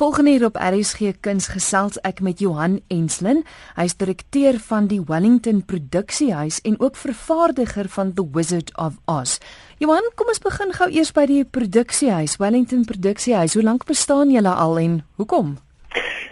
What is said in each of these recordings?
Volgende hier op RSG Kuns gesels ek met Johan Enslin. Hy's direkteur van die Wellington Produksiehuis en ook vervaardiger van The Wizard of Oz. Johan, kom ons begin gou eers by die produksiehuis, Wellington Produksiehuis. Hoe lank bestaan julle al en hoekom?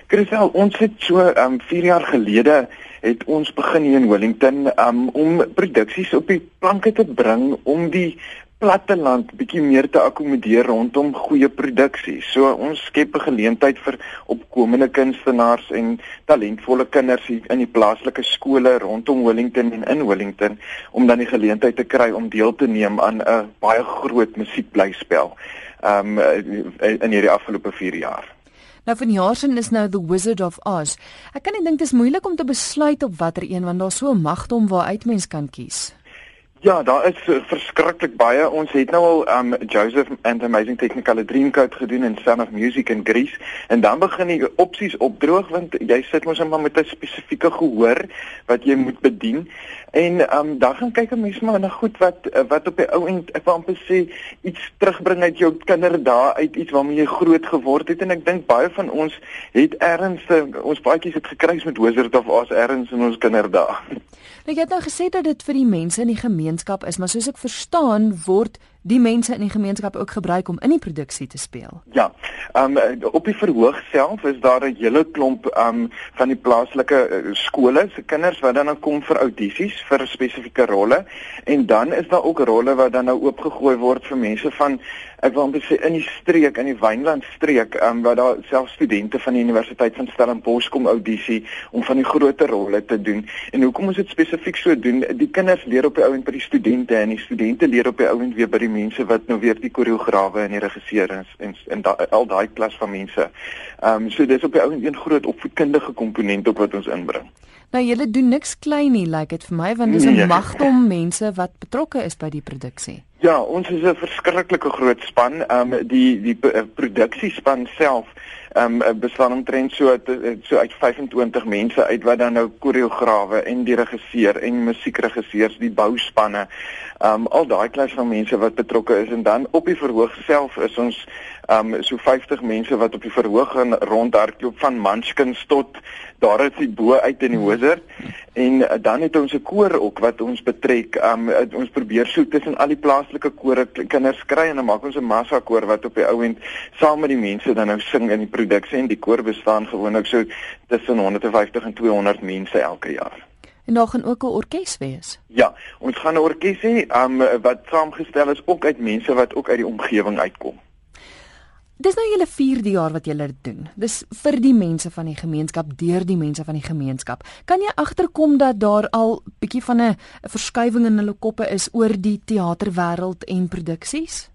Christel, ons het so um 4 jaar gelede het ons begin hier in Wellington um om produksies op die planke te bring om die platteland bietjie meer te akkommodeer rondom goeie produksie. So ons skep 'n geleentheid vir opkomende kunstenaars en talentvolle kinders in die plaaslike skole rondom Wellington en in Wellington om dan die geleentheid te kry om deel te neem aan 'n baie groot musiekblyspel. Um in hierdie afgelope 4 jaar. Nou van Jaarsin is nou The Wizard of Oz. Ek kan nie dink dit is moeilik om te besluit op watter een want daar's so 'n magdom waaruit mens kan kies. Ja, daar is verskriklik baie. Ons het nou al um Joseph and Amazing Technicolor Dreamcoat gedoen en Sound of Music in Greece en dan begin die opsies opdroog want jy sit mos net met 'n spesifieke gehoor wat jy moet bedien. En um dan gaan kyk 'n mens maar na goed wat wat op die ou end ek wil amper sê iets terugbring uit jou kinderdae uit iets waarmee jy groot geword het en ek dink baie van ons het erns ons baadjies het gekruis met Wizard of Oz erns in ons kinderdae. Nou, jy het nou gesê dat dit vir die mense in die gemeenskap is, maar soos ek verstaan word die mense in die gemeenskap ook gebruik om in die produksie te speel. Ja. Ehm um, op die verhoog self is daar 'n hele klomp ehm um, van die plaaslike uh, skole se kinders wat dan nou kom vir audisies vir spesifieke rolle en dan is daar ook rolle wat dan nou oopgegooi word vir mense van ek wil amper sê in die streek in die Wynland streek ehm um, waar daar self studente van die Universiteit van Stellenbosch kom audisie om van die groter rolle te doen. En hoekom ons dit spesifiek so doen? Die kinders leer op die ouend by die studente en die studente leer op die ouend weer by die mense wat nou weer die koreograwe en die regisseur is en en da, al daai klas van mense. Ehm um, so dis op die ou een groot opvoedkundige komponent op wat ons inbring. Nou julle doen niks klein nie, lyk like dit vir my want dis 'n nee. magdom mense wat betrokke is by die produksie. Ja, ons is 'n verskriklike groot span. Ehm um, die die uh, produksiespan self ehm um, bestaan omtrent so so uit 25 mense uit wat dan nou koreograwe en die regisseur en musiekregisseurs, die bouspanne um al daai klas van mense wat betrokke is. En dan op die verhoog self is ons um so 50 mense wat op die verhoog gaan rondhardloop van manskens tot daar is die bo uit in die hoser en uh, dan het ons 'n koor ook wat ons betrek um ons probeer so tussen al die plaaslike kore kinders kry en dan maak ons 'n massa koor wat op die ou end saam met die mense dan nou sing in die produksie en die koor bestaan gewoonlik so tussen 150 en 200 mense elke jaar En daar gaan ook 'n orkes wees. Ja, ons gaan 'n orkes hê um, wat saamgestel is ook uit mense wat ook uit die omgewing uitkom. Dis nou julle 4de jaar wat julle dit doen. Dis vir die mense van die gemeenskap, deur die mense van die gemeenskap. Kan jy agterkom dat daar al bietjie van 'n verskywing in hulle koppe is oor die teaterwêreld en produksies?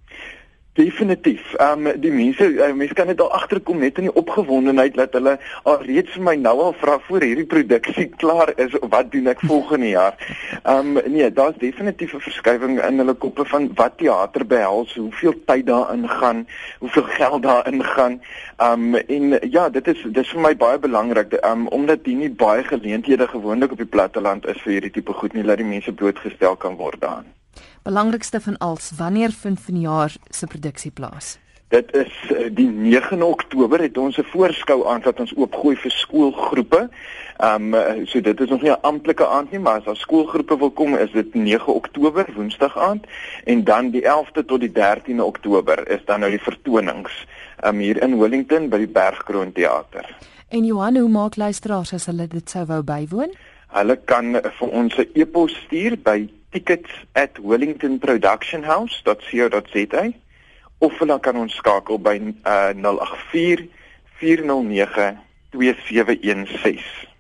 Definitief. Ehm um, die mense uh, mense kan net daar agterkom net in die opgewondenheid dat hulle al reeds vir my nou al vra voor hierdie produksie klaar is wat doen ek volgende jaar. Ehm um, nee, daar's definitief 'n verskywing in hulle koppe van wat teater behels, hoeveel tyd daarin gaan, hoeveel geld daarin gaan. Ehm um, en ja, dit is dis vir my baie belangrik ehm um, omdat hier nie baie geleenthede gewoonlik op die platteland is vir hierdie tipe goed nie dat die mense blootgestel kan word daaraan belangrikste van alles, wanneer vind vanjaar se produksie plaas? Dit is eh, die 9 Oktober het ons 'n voorskou aan wat ons oopgooi vir skoolgroepe. Ehm um, so dit is nog nie 'n amptelike aand nie, maar as daar skoolgroepe wil kom, is dit 9 Oktober, Woensdag aand en dan die 11de tot die 13de Oktober is dan nou die vertonings um, hier in Wellington by die Bergkroon Theater. En Johan, hoe maak luisteraars as hulle dit sou wou bywoon? Hulle kan vir ons 'n e-pos stuur by tickets@wellingtonproductionhouse.co.za of hulle kan ons skakel by uh, 084 409 2716